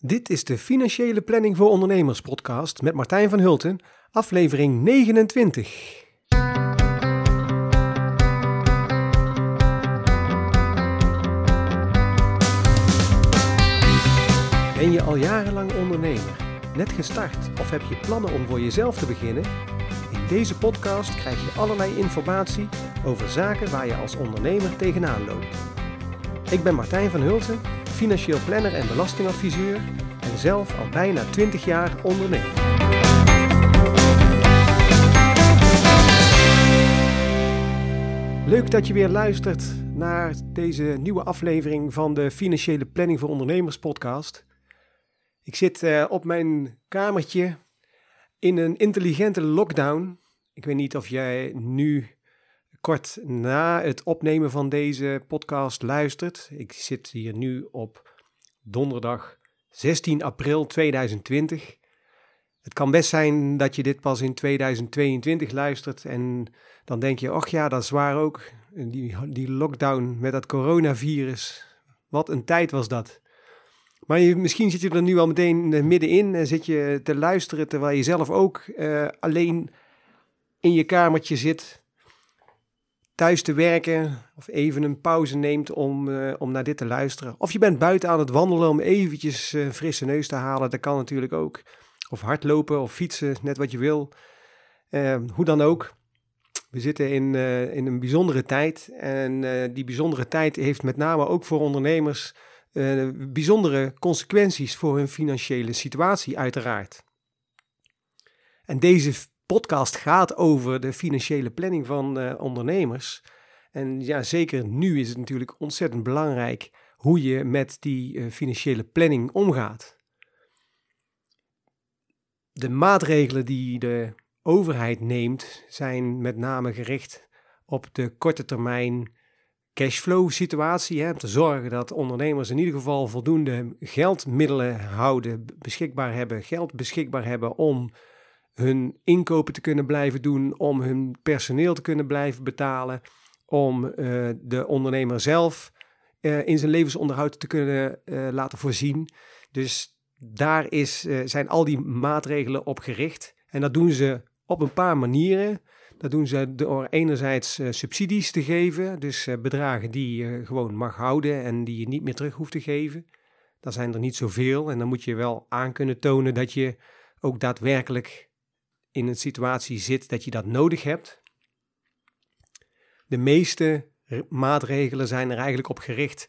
Dit is de Financiële Planning voor Ondernemers podcast met Martijn van Hulten, aflevering 29. Ben je al jarenlang ondernemer, net gestart of heb je plannen om voor jezelf te beginnen? In deze podcast krijg je allerlei informatie over zaken waar je als ondernemer tegenaan loopt. Ik ben Martijn van Hulten, financieel planner en belastingadviseur en zelf al bijna 20 jaar ondernemer. Leuk dat je weer luistert naar deze nieuwe aflevering van de Financiële Planning voor Ondernemers podcast. Ik zit uh, op mijn kamertje in een intelligente lockdown. Ik weet niet of jij nu kort na het opnemen van deze podcast luistert. Ik zit hier nu op donderdag 16 april 2020. Het kan best zijn dat je dit pas in 2022 luistert en dan denk je, ach ja, dat is waar ook. Die, die lockdown met dat coronavirus. Wat een tijd was dat. Maar misschien zit je er nu al meteen middenin en zit je te luisteren terwijl je zelf ook uh, alleen in je kamertje zit thuis te werken of even een pauze neemt om, uh, om naar dit te luisteren. Of je bent buiten aan het wandelen om eventjes uh, frisse neus te halen. Dat kan natuurlijk ook. Of hardlopen of fietsen, net wat je wil. Uh, hoe dan ook. We zitten in, in een bijzondere tijd. En die bijzondere tijd heeft met name ook voor ondernemers bijzondere consequenties voor hun financiële situatie, uiteraard. En deze podcast gaat over de financiële planning van uh, ondernemers. En ja, zeker nu is het natuurlijk ontzettend belangrijk hoe je met die uh, financiële planning omgaat. De maatregelen die de overheid neemt zijn met name gericht op de korte termijn cashflow situatie. Om te zorgen dat ondernemers in ieder geval voldoende geldmiddelen houden, beschikbaar hebben, geld beschikbaar hebben om hun inkopen te kunnen blijven doen, om hun personeel te kunnen blijven betalen, om uh, de ondernemer zelf uh, in zijn levensonderhoud te kunnen uh, laten voorzien. Dus daar is, zijn al die maatregelen op gericht. En dat doen ze op een paar manieren. Dat doen ze door enerzijds subsidies te geven, dus bedragen die je gewoon mag houden en die je niet meer terug hoeft te geven. Dat zijn er niet zoveel en dan moet je wel aan kunnen tonen dat je ook daadwerkelijk in een situatie zit dat je dat nodig hebt. De meeste maatregelen zijn er eigenlijk op gericht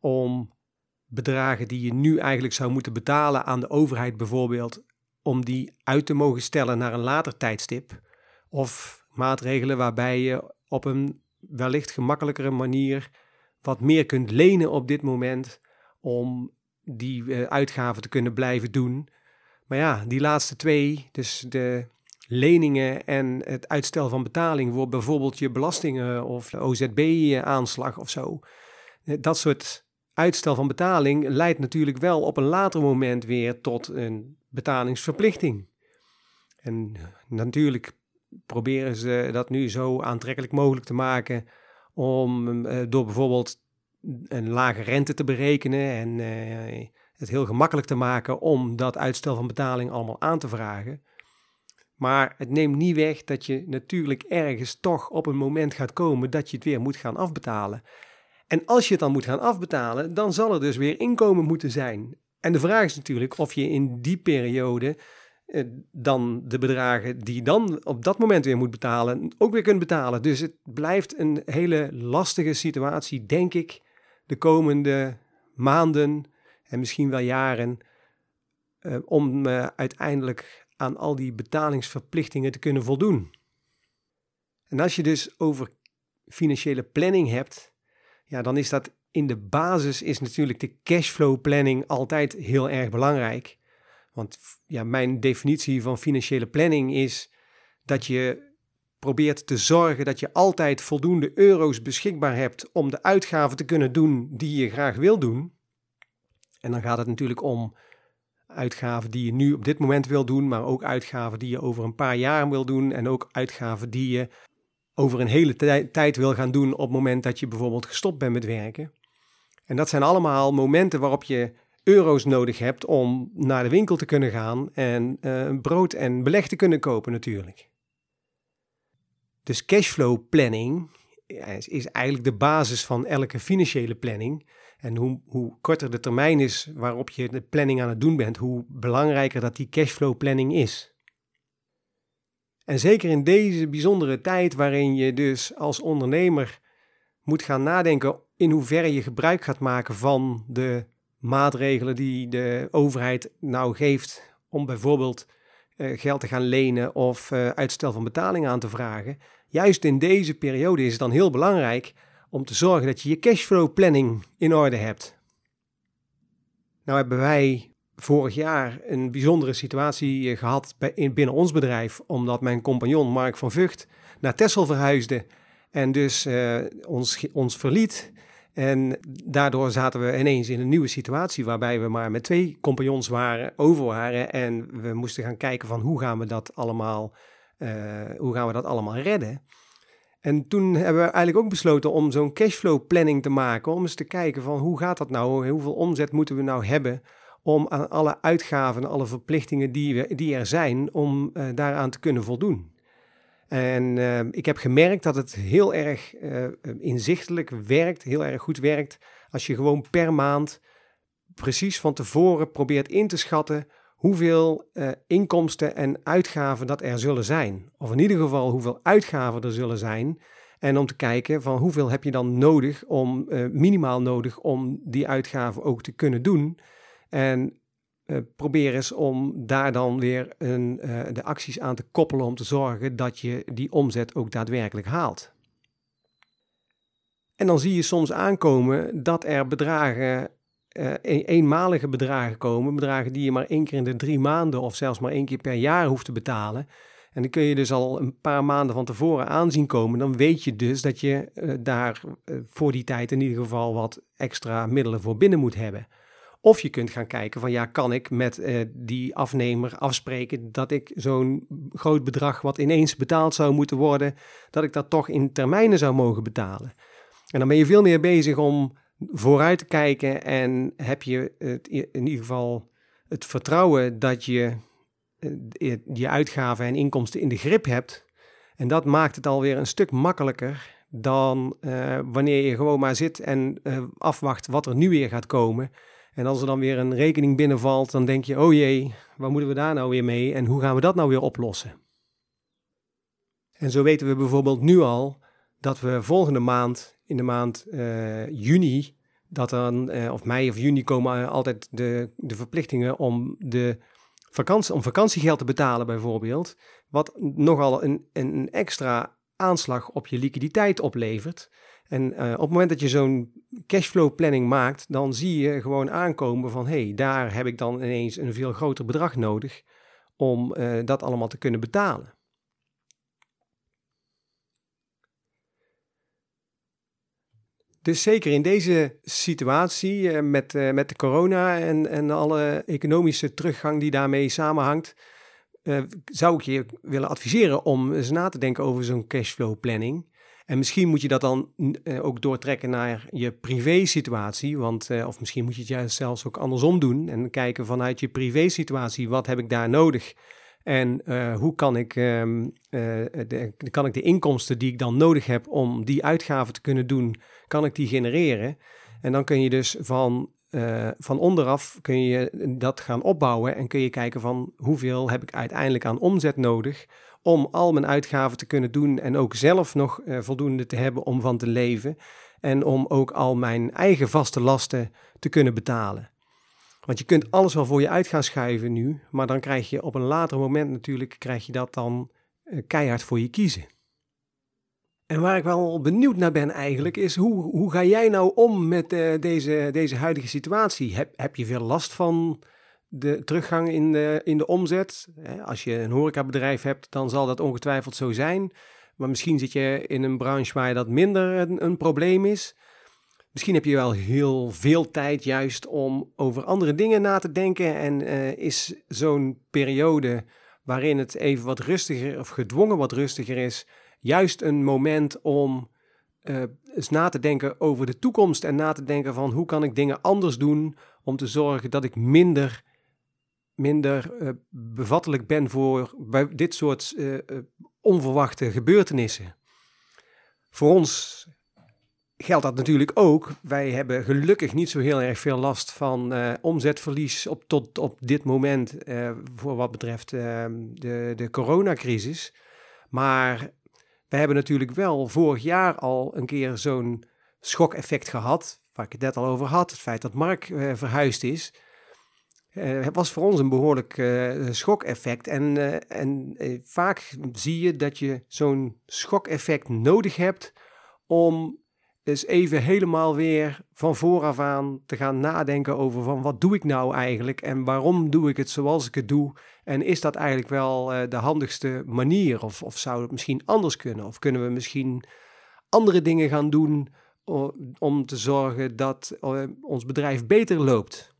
om bedragen die je nu eigenlijk zou moeten betalen aan de overheid bijvoorbeeld, om die uit te mogen stellen naar een later tijdstip. Of maatregelen waarbij je op een wellicht gemakkelijkere manier wat meer kunt lenen op dit moment om die uh, uitgaven te kunnen blijven doen. Maar ja, die laatste twee, dus de leningen en het uitstel van betaling voor bijvoorbeeld je belastingen of de OZB-aanslag of zo. Eh, dat soort uitstel van betaling leidt natuurlijk wel op een later moment weer tot een betalingsverplichting. En natuurlijk proberen ze dat nu zo aantrekkelijk mogelijk te maken om uh, door bijvoorbeeld een lage rente te berekenen en uh, het heel gemakkelijk te maken om dat uitstel van betaling allemaal aan te vragen. Maar het neemt niet weg dat je natuurlijk ergens toch op een moment gaat komen dat je het weer moet gaan afbetalen. En als je het dan moet gaan afbetalen, dan zal er dus weer inkomen moeten zijn. En de vraag is natuurlijk of je in die periode eh, dan de bedragen die dan op dat moment weer moet betalen, ook weer kunt betalen. Dus het blijft een hele lastige situatie, denk ik, de komende maanden en misschien wel jaren, eh, om uh, uiteindelijk aan al die betalingsverplichtingen te kunnen voldoen. En als je dus over financiële planning hebt, ja, dan is dat in de basis is natuurlijk de cashflow planning altijd heel erg belangrijk. Want ja, mijn definitie van financiële planning is dat je probeert te zorgen dat je altijd voldoende euro's beschikbaar hebt om de uitgaven te kunnen doen die je graag wil doen. En dan gaat het natuurlijk om uitgaven die je nu op dit moment wil doen, maar ook uitgaven die je over een paar jaar wil doen en ook uitgaven die je over een hele tijd wil gaan doen op het moment dat je bijvoorbeeld gestopt bent met werken. En dat zijn allemaal momenten waarop je euro's nodig hebt om naar de winkel te kunnen gaan en uh, brood en beleg te kunnen kopen natuurlijk. Dus cashflow planning is eigenlijk de basis van elke financiële planning. En hoe, hoe korter de termijn is waarop je de planning aan het doen bent, hoe belangrijker dat die cashflow planning is. En zeker in deze bijzondere tijd waarin je dus als ondernemer moet gaan nadenken in hoeverre je gebruik gaat maken van de maatregelen die de overheid nou geeft om bijvoorbeeld uh, geld te gaan lenen of uh, uitstel van betaling aan te vragen. Juist in deze periode is het dan heel belangrijk om te zorgen dat je je cashflow planning in orde hebt. Nou hebben wij vorig jaar een bijzondere situatie eh, gehad binnen ons bedrijf, omdat mijn compagnon Mark van Vught naar Texel verhuisde en dus uh, ons, ons verliet. En daardoor zaten we ineens in een nieuwe situatie waarbij we maar met twee compagnons waren, over waren. En we moesten gaan kijken van hoe gaan we dat allemaal, uh, hoe gaan we dat allemaal redden. En toen hebben we eigenlijk ook besloten om zo'n cashflow planning te maken. Om eens te kijken van hoe gaat dat nou? Hoeveel omzet moeten we nou hebben om aan alle uitgaven, alle verplichtingen die, die er zijn, om uh, daaraan te kunnen voldoen. En uh, ik heb gemerkt dat het heel erg uh, inzichtelijk werkt, heel erg goed werkt, als je gewoon per maand precies van tevoren probeert in te schatten hoeveel uh, inkomsten en uitgaven dat er zullen zijn. Of in ieder geval hoeveel uitgaven er zullen zijn. En om te kijken van hoeveel heb je dan nodig om, uh, minimaal nodig om die uitgaven ook te kunnen doen. En uh, probeer eens om daar dan weer een, de acties aan te koppelen om te zorgen dat je die omzet ook daadwerkelijk haalt. En dan zie je soms aankomen dat er bedragen uh, eenmalige bedragen komen. Bedragen die je maar één keer in de drie maanden of zelfs maar één keer per jaar hoeft te betalen. En dan kun je dus al een paar maanden van tevoren aanzien komen. Dan weet je dus dat je uh, daar uh, voor die tijd in ieder geval wat extra middelen voor binnen moet hebben. Of je kunt gaan kijken van ja, kan ik met die afnemer afspreken dat ik zo'n groot bedrag wat ineens betaald zou moeten worden, dat ik dat toch in termijnen zou mogen betalen. En dan ben je veel meer bezig om vooruit te kijken en heb je het, in ieder geval het vertrouwen dat je eh, je uitgaven en inkomsten in de grip hebt. En dat maakt het alweer een stuk makkelijker dan uh, wanneer je gewoon maar zit en uh, afwacht wat er nu weer gaat komen. En als er dan weer een rekening binnenvalt, dan denk je, oh jee, waar moeten we daar nou weer mee en hoe gaan we dat nou weer oplossen? En zo weten we bijvoorbeeld nu al dat we volgende maand, in de maand uh, juni, dat dan, uh, of mei of juni komen altijd de, de verplichtingen om, de vakantie, om vakantiegeld te betalen bijvoorbeeld. Wat nogal een, een extra aanslag op je liquiditeit oplevert. En op het moment dat je zo'n cashflow planning maakt, dan zie je gewoon aankomen van hé, hey, daar heb ik dan ineens een veel groter bedrag nodig om dat allemaal te kunnen betalen. Dus zeker in deze situatie uh, met, uh, met de corona en, en alle economische teruggang die daarmee samenhangt, uh, zou ik je willen adviseren om eens na te denken over zo'n cashflow planning. En misschien moet je dat dan ook doortrekken naar je privé situatie, want of misschien moet je het juist zelfs ook andersom doen en kijken vanuit je privé situatie, wat heb ik daar nodig? En hoe kan ik, uh, de, kan ik de inkomsten die ik dan nodig heb om die uitgaven te kunnen doen, kan ik die genereren? En dan kun je dus van, uh, van onderaf kun je dat gaan opbouwen en kun je kijken van hoeveel heb ik uiteindelijk aan omzet nodig om al mijn uitgaven te kunnen doen en ook zelf nog voldoende te hebben om van te leven en om ook al mijn eigen vaste lasten te kunnen betalen. Want je kunt alles wel voor je uit gaan schuiven nu, maar dan krijg je op een later moment natuurlijk, krijg je dat dan uh, keihard voor je kiezen. En waar ik wel benieuwd naar ben eigenlijk, is hoe, hoe ga jij nou om met uh, deze, deze huidige situatie? Heb, heb je veel last van de teruggang in de, in de omzet? Als je een horecabedrijf hebt, dan zal dat ongetwijfeld zo zijn. Maar misschien zit je in een branche waar dat minder een, een probleem is. Misschien heb je wel heel veel tijd juist om over andere dingen na te denken. En uh, is zo'n periode waarin het even wat rustiger of gedwongen wat rustiger is, juist een moment om uh, eens na te denken over de toekomst en na te denken van hoe kan ik dingen anders doen om te zorgen dat ik minder, minder uh, bevattelijk ben voor dit soort uh, onverwachte gebeurtenissen. Voor ons geldt dat natuurlijk ook. Wij hebben gelukkig niet zo heel erg veel last van omzetverlies op, tot op dit moment uh, voor wat betreft uh, de, de coronacrisis. Maar we hebben natuurlijk wel vorig jaar al een keer zo'n schokeffect gehad, waar ik het net al over had. Het feit dat Mark verhuisd is. het was voor ons een behoorlijk schokeffect. En, en vaak zie je dat je zo'n schokeffect nodig hebt om is even helemaal weer van vooraf aan te gaan nadenken over van wat doe ik nou eigenlijk en waarom doe ik het zoals ik het doe en is dat eigenlijk wel uh, de handigste manier of, of zou het misschien anders kunnen of kunnen we misschien andere dingen gaan doen om te zorgen dat uh, ons bedrijf beter loopt.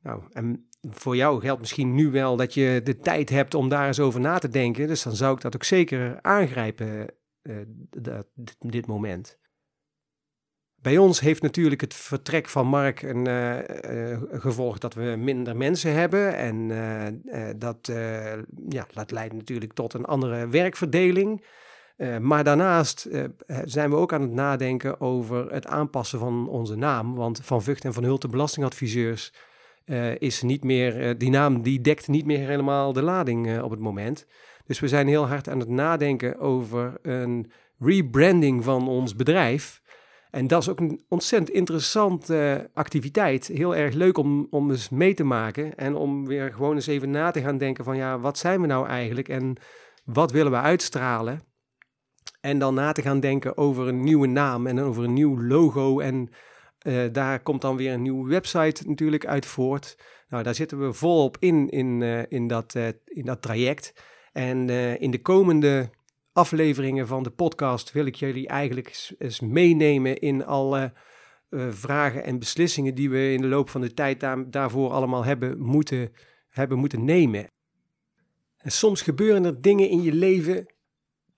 Nou, en voor jou geldt misschien nu wel dat je de tijd hebt om daar eens over na te denken, dus dan zou ik dat ook zeker aangrijpen, uh, dat, dit moment. Bij ons heeft natuurlijk het vertrek van Mark een uh, gevolg dat we minder mensen hebben. En uh, dat ja, dat leidt natuurlijk tot een andere werkverdeling. maar daarnaast zijn we ook aan het nadenken over het aanpassen van onze naam. Want Van Vught en Van Hulten Belastingadviseurs is niet meer, die naam die dekt niet meer helemaal de lading op het moment. Dus we zijn heel hard aan het nadenken over een rebranding van ons bedrijf. En dat is ook een ontzettend interessante activiteit. Heel erg leuk om, om eens mee te maken. En om weer gewoon eens even na te gaan denken van ja, wat zijn we nou eigenlijk? En wat willen we uitstralen? En dan na te gaan denken over een nieuwe naam en over een nieuw logo. En uh, daar komt dan weer een nieuwe website natuurlijk uit voort. Nou, daar zitten we volop in, in, uh, in, dat, uh, in dat traject. En in de komende afleveringen van de podcast wil ik jullie eigenlijk eens meenemen in alle uh, vragen en beslissingen die we in de loop van de tijd daar, daarvoor allemaal hebben moeten, hebben moeten nemen. En soms gebeuren er dingen in je leven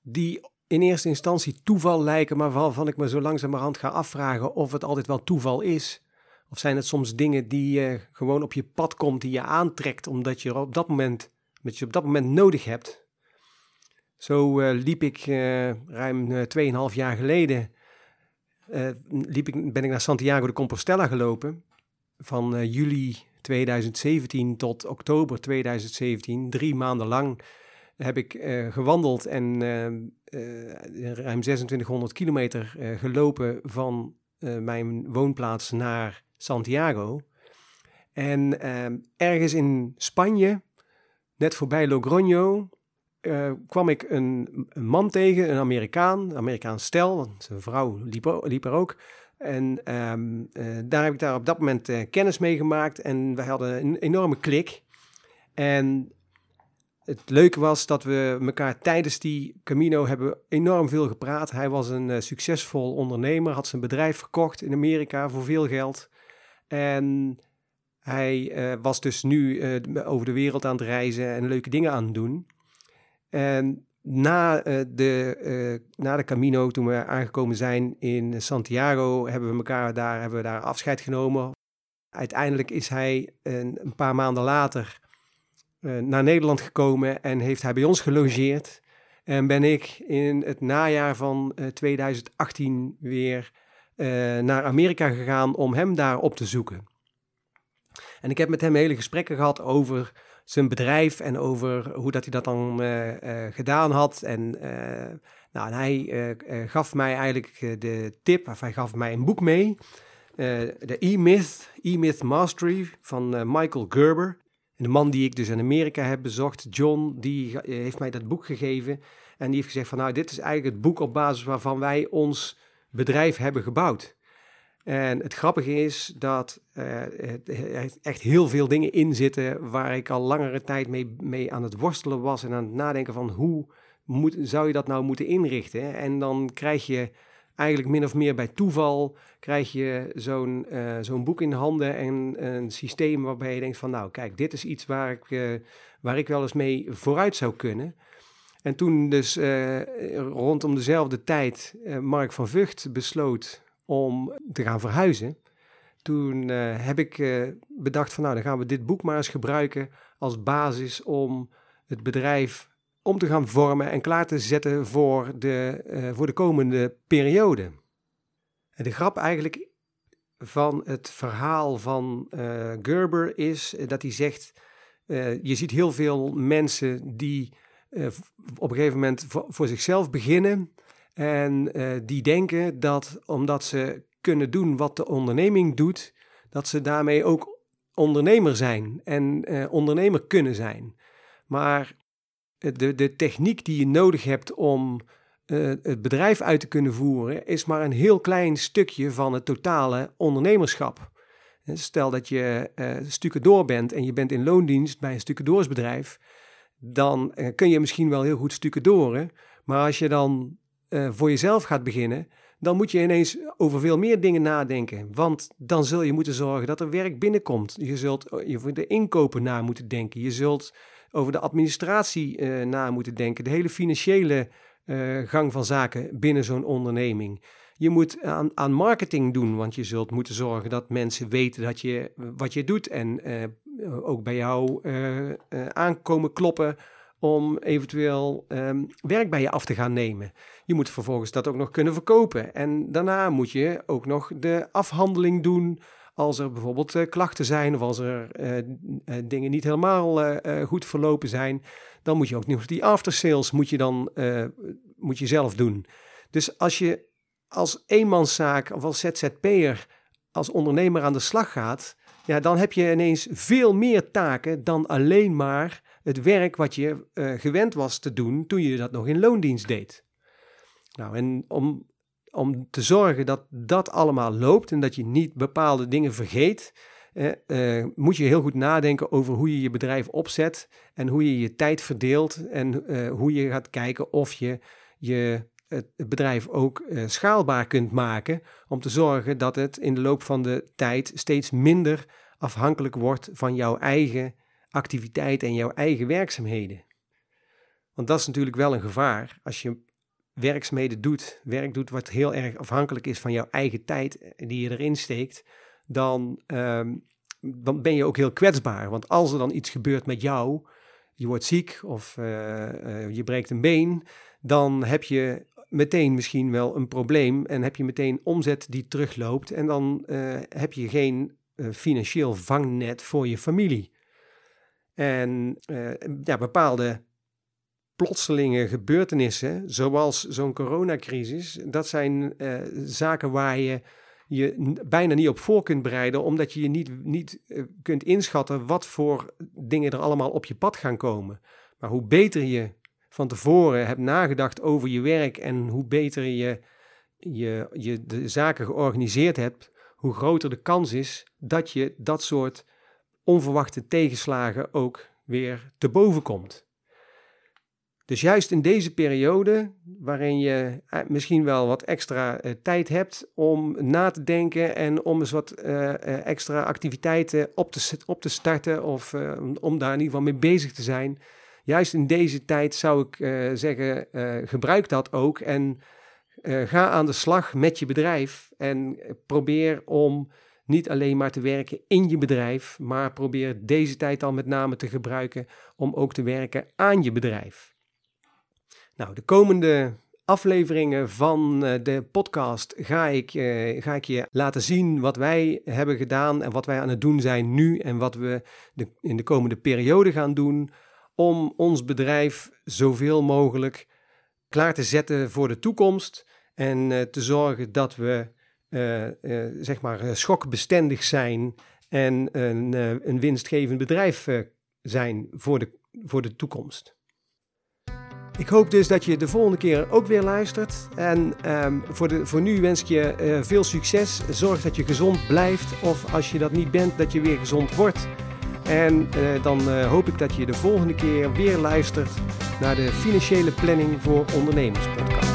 die in eerste instantie toeval lijken, maar waarvan ik me zo langzamerhand ga afvragen of het altijd wel toeval is. Of zijn het soms dingen die uh, gewoon op je pad komt, die je aantrekt, omdat je op dat moment, met je op dat moment nodig hebt. Zo uh, liep ik uh, ruim uh, 2,5 jaar geleden, liep ik, ben ik naar Santiago de Compostela gelopen. Van juli 2017 tot oktober 2017, drie maanden lang, heb ik gewandeld en ruim 2600 kilometer gelopen van mijn woonplaats naar Santiago. En ergens in Spanje, net voorbij Logroño, uh, kwam ik een, een, man tegen, een Amerikaan, een Amerikaans stel, zijn vrouw liep, liep er ook. En um, uh, daar heb ik daar op dat moment uh, kennis mee gemaakt en wij hadden een enorme klik. En het leuke was dat we elkaar tijdens die Camino hebben enorm veel gepraat. Hij was een succesvol ondernemer, had zijn bedrijf verkocht in Amerika voor veel geld. En hij was dus nu over de wereld aan het reizen en leuke dingen aan het doen. En na, de, uh, na de Camino, toen we aangekomen zijn in Santiago, hebben we elkaar daar, hebben we daar afscheid genomen. Uiteindelijk is hij een, een paar maanden later uh, naar Nederland gekomen en heeft hij bij ons gelogeerd. En ben ik in het najaar van 2018 weer naar Amerika gegaan om hem daar op te zoeken. En ik heb met hem hele gesprekken gehad over zijn bedrijf en over hoe dat hij dat dan uh, gedaan had. En, uh, nou, en hij gaf mij eigenlijk de tip, of hij gaf mij een boek mee. de E-Myth, E-Myth Mastery van Michael Gerber. De man die ik dus in Amerika heb bezocht, John, die heeft mij dat boek gegeven. En die heeft gezegd van nou, dit is eigenlijk het boek op basis waarvan wij ons bedrijf hebben gebouwd. En het grappige is dat uh, er echt heel veel dingen in zitten waar ik al langere tijd mee, mee aan het worstelen was en aan het nadenken van hoe moet, zou je dat nou moeten inrichten. En dan krijg je eigenlijk min of meer bij toeval krijg je zo'n uh, zo'n boek in handen en een systeem waarbij je denkt van nou kijk, dit is iets waar ik, uh, waar ik wel eens mee vooruit zou kunnen. En toen dus rondom dezelfde tijd Mark van Vught besloot om te gaan verhuizen. toen heb ik bedacht van nou, dan gaan we dit boek maar eens gebruiken als basis om het bedrijf om te gaan vormen en klaar te zetten voor de, voor de komende periode. En de grap eigenlijk van het verhaal van Gerber is dat hij zegt, je ziet heel veel mensen die op een gegeven moment voor zichzelf beginnen en die denken dat omdat ze kunnen doen wat de onderneming doet, dat ze daarmee ook ondernemer zijn en eh, ondernemer kunnen zijn. Maar de, de techniek die je nodig hebt om uh, het bedrijf uit te kunnen voeren, is maar een heel klein stukje van het totale ondernemerschap. Stel dat je uh, stucadoor bent en je bent in loondienst bij een stucadoorsbedrijf, dan kun je misschien wel heel goed stucadoren. Maar als je dan voor jezelf gaat beginnen, dan moet je ineens over veel meer dingen nadenken. Want dan zul je moeten zorgen dat er werk binnenkomt. Je zult over de inkopen na moeten denken. Je zult over de administratie uh, na moeten denken. De hele financiële gang van zaken binnen zo'n onderneming. Je moet aan, aan, marketing doen, want je zult moeten zorgen dat mensen weten dat je, wat je doet. En ook bij jou aankomen kloppen om eventueel um, werk bij je af te gaan nemen. Je moet vervolgens dat ook nog kunnen verkopen. En daarna moet je ook nog de afhandeling doen als er bijvoorbeeld uh, klachten zijn of als er uh, uh, dingen niet helemaal goed verlopen zijn. Dan moet je ook nog die aftersales moet je dan moet je zelf doen. Dus als je als eenmanszaak of als ZZP'er als ondernemer aan de slag gaat, ja, dan heb je ineens veel meer taken dan alleen maar het werk wat je gewend was te doen toen je dat nog in loondienst deed. Nou, en om, om te zorgen dat dat allemaal loopt en dat je niet bepaalde dingen vergeet, eh, moet je heel goed nadenken over hoe je je bedrijf opzet en hoe je je tijd verdeelt en eh, hoe je gaat kijken of je, je het bedrijf ook eh, schaalbaar kunt maken om te zorgen dat het in de loop van de tijd steeds minder afhankelijk wordt van jouw eigen activiteit en jouw eigen werkzaamheden. Want dat is natuurlijk wel een gevaar als je werkzaamheden doet, werk doet wat heel erg afhankelijk is van jouw eigen tijd eh, die je erin steekt, dan, ehm, dan ben je ook heel kwetsbaar. Want als er dan iets gebeurt met jou, je wordt ziek of eh, eh, je breekt een been, dan heb je meteen misschien wel een probleem en heb je meteen omzet die terugloopt en dan heb je geen financieel vangnet voor je familie. En ja, bepaalde plotselinge gebeurtenissen, zoals zo'n coronacrisis, dat zijn uh, zaken waar je je bijna niet op voor kunt bereiden, omdat je je niet, niet uh, kunt inschatten wat voor dingen er allemaal op je pad gaan komen. Maar hoe beter je van tevoren hebt nagedacht over je werk en hoe beter je, je, je de zaken georganiseerd hebt, hoe groter de kans is dat je dat soort onverwachte tegenslagen ook weer te boven komt. Dus juist in deze periode, waarin je eh, misschien wel wat extra uh, tijd hebt om na te denken en om eens wat uh, extra activiteiten op te, op te starten of om daar in ieder geval mee bezig te zijn. Juist in deze tijd zou ik zeggen, gebruik dat ook en ga aan de slag met je bedrijf en probeer om niet alleen maar te werken in je bedrijf, maar probeer deze tijd al met name te gebruiken om ook te werken aan je bedrijf. Nou, de komende afleveringen van eh, de podcast ga ik, uh, ga ik je laten zien wat wij hebben gedaan en wat wij aan het doen zijn nu en wat we de, in de komende periode gaan doen om ons bedrijf zoveel mogelijk klaar te zetten voor de toekomst en uh, te zorgen dat we zeg maar schokbestendig zijn en een, een winstgevend bedrijf zijn voor de, voor de toekomst. Ik hoop dus dat je de volgende keer ook weer luistert. En um, voor, de, voor nu wens ik je veel succes. Zorg dat je gezond blijft. Of als je dat niet bent, dat je weer gezond wordt. En dan hoop ik dat je de volgende keer weer luistert naar de Financiële Planning voor Ondernemers podcast.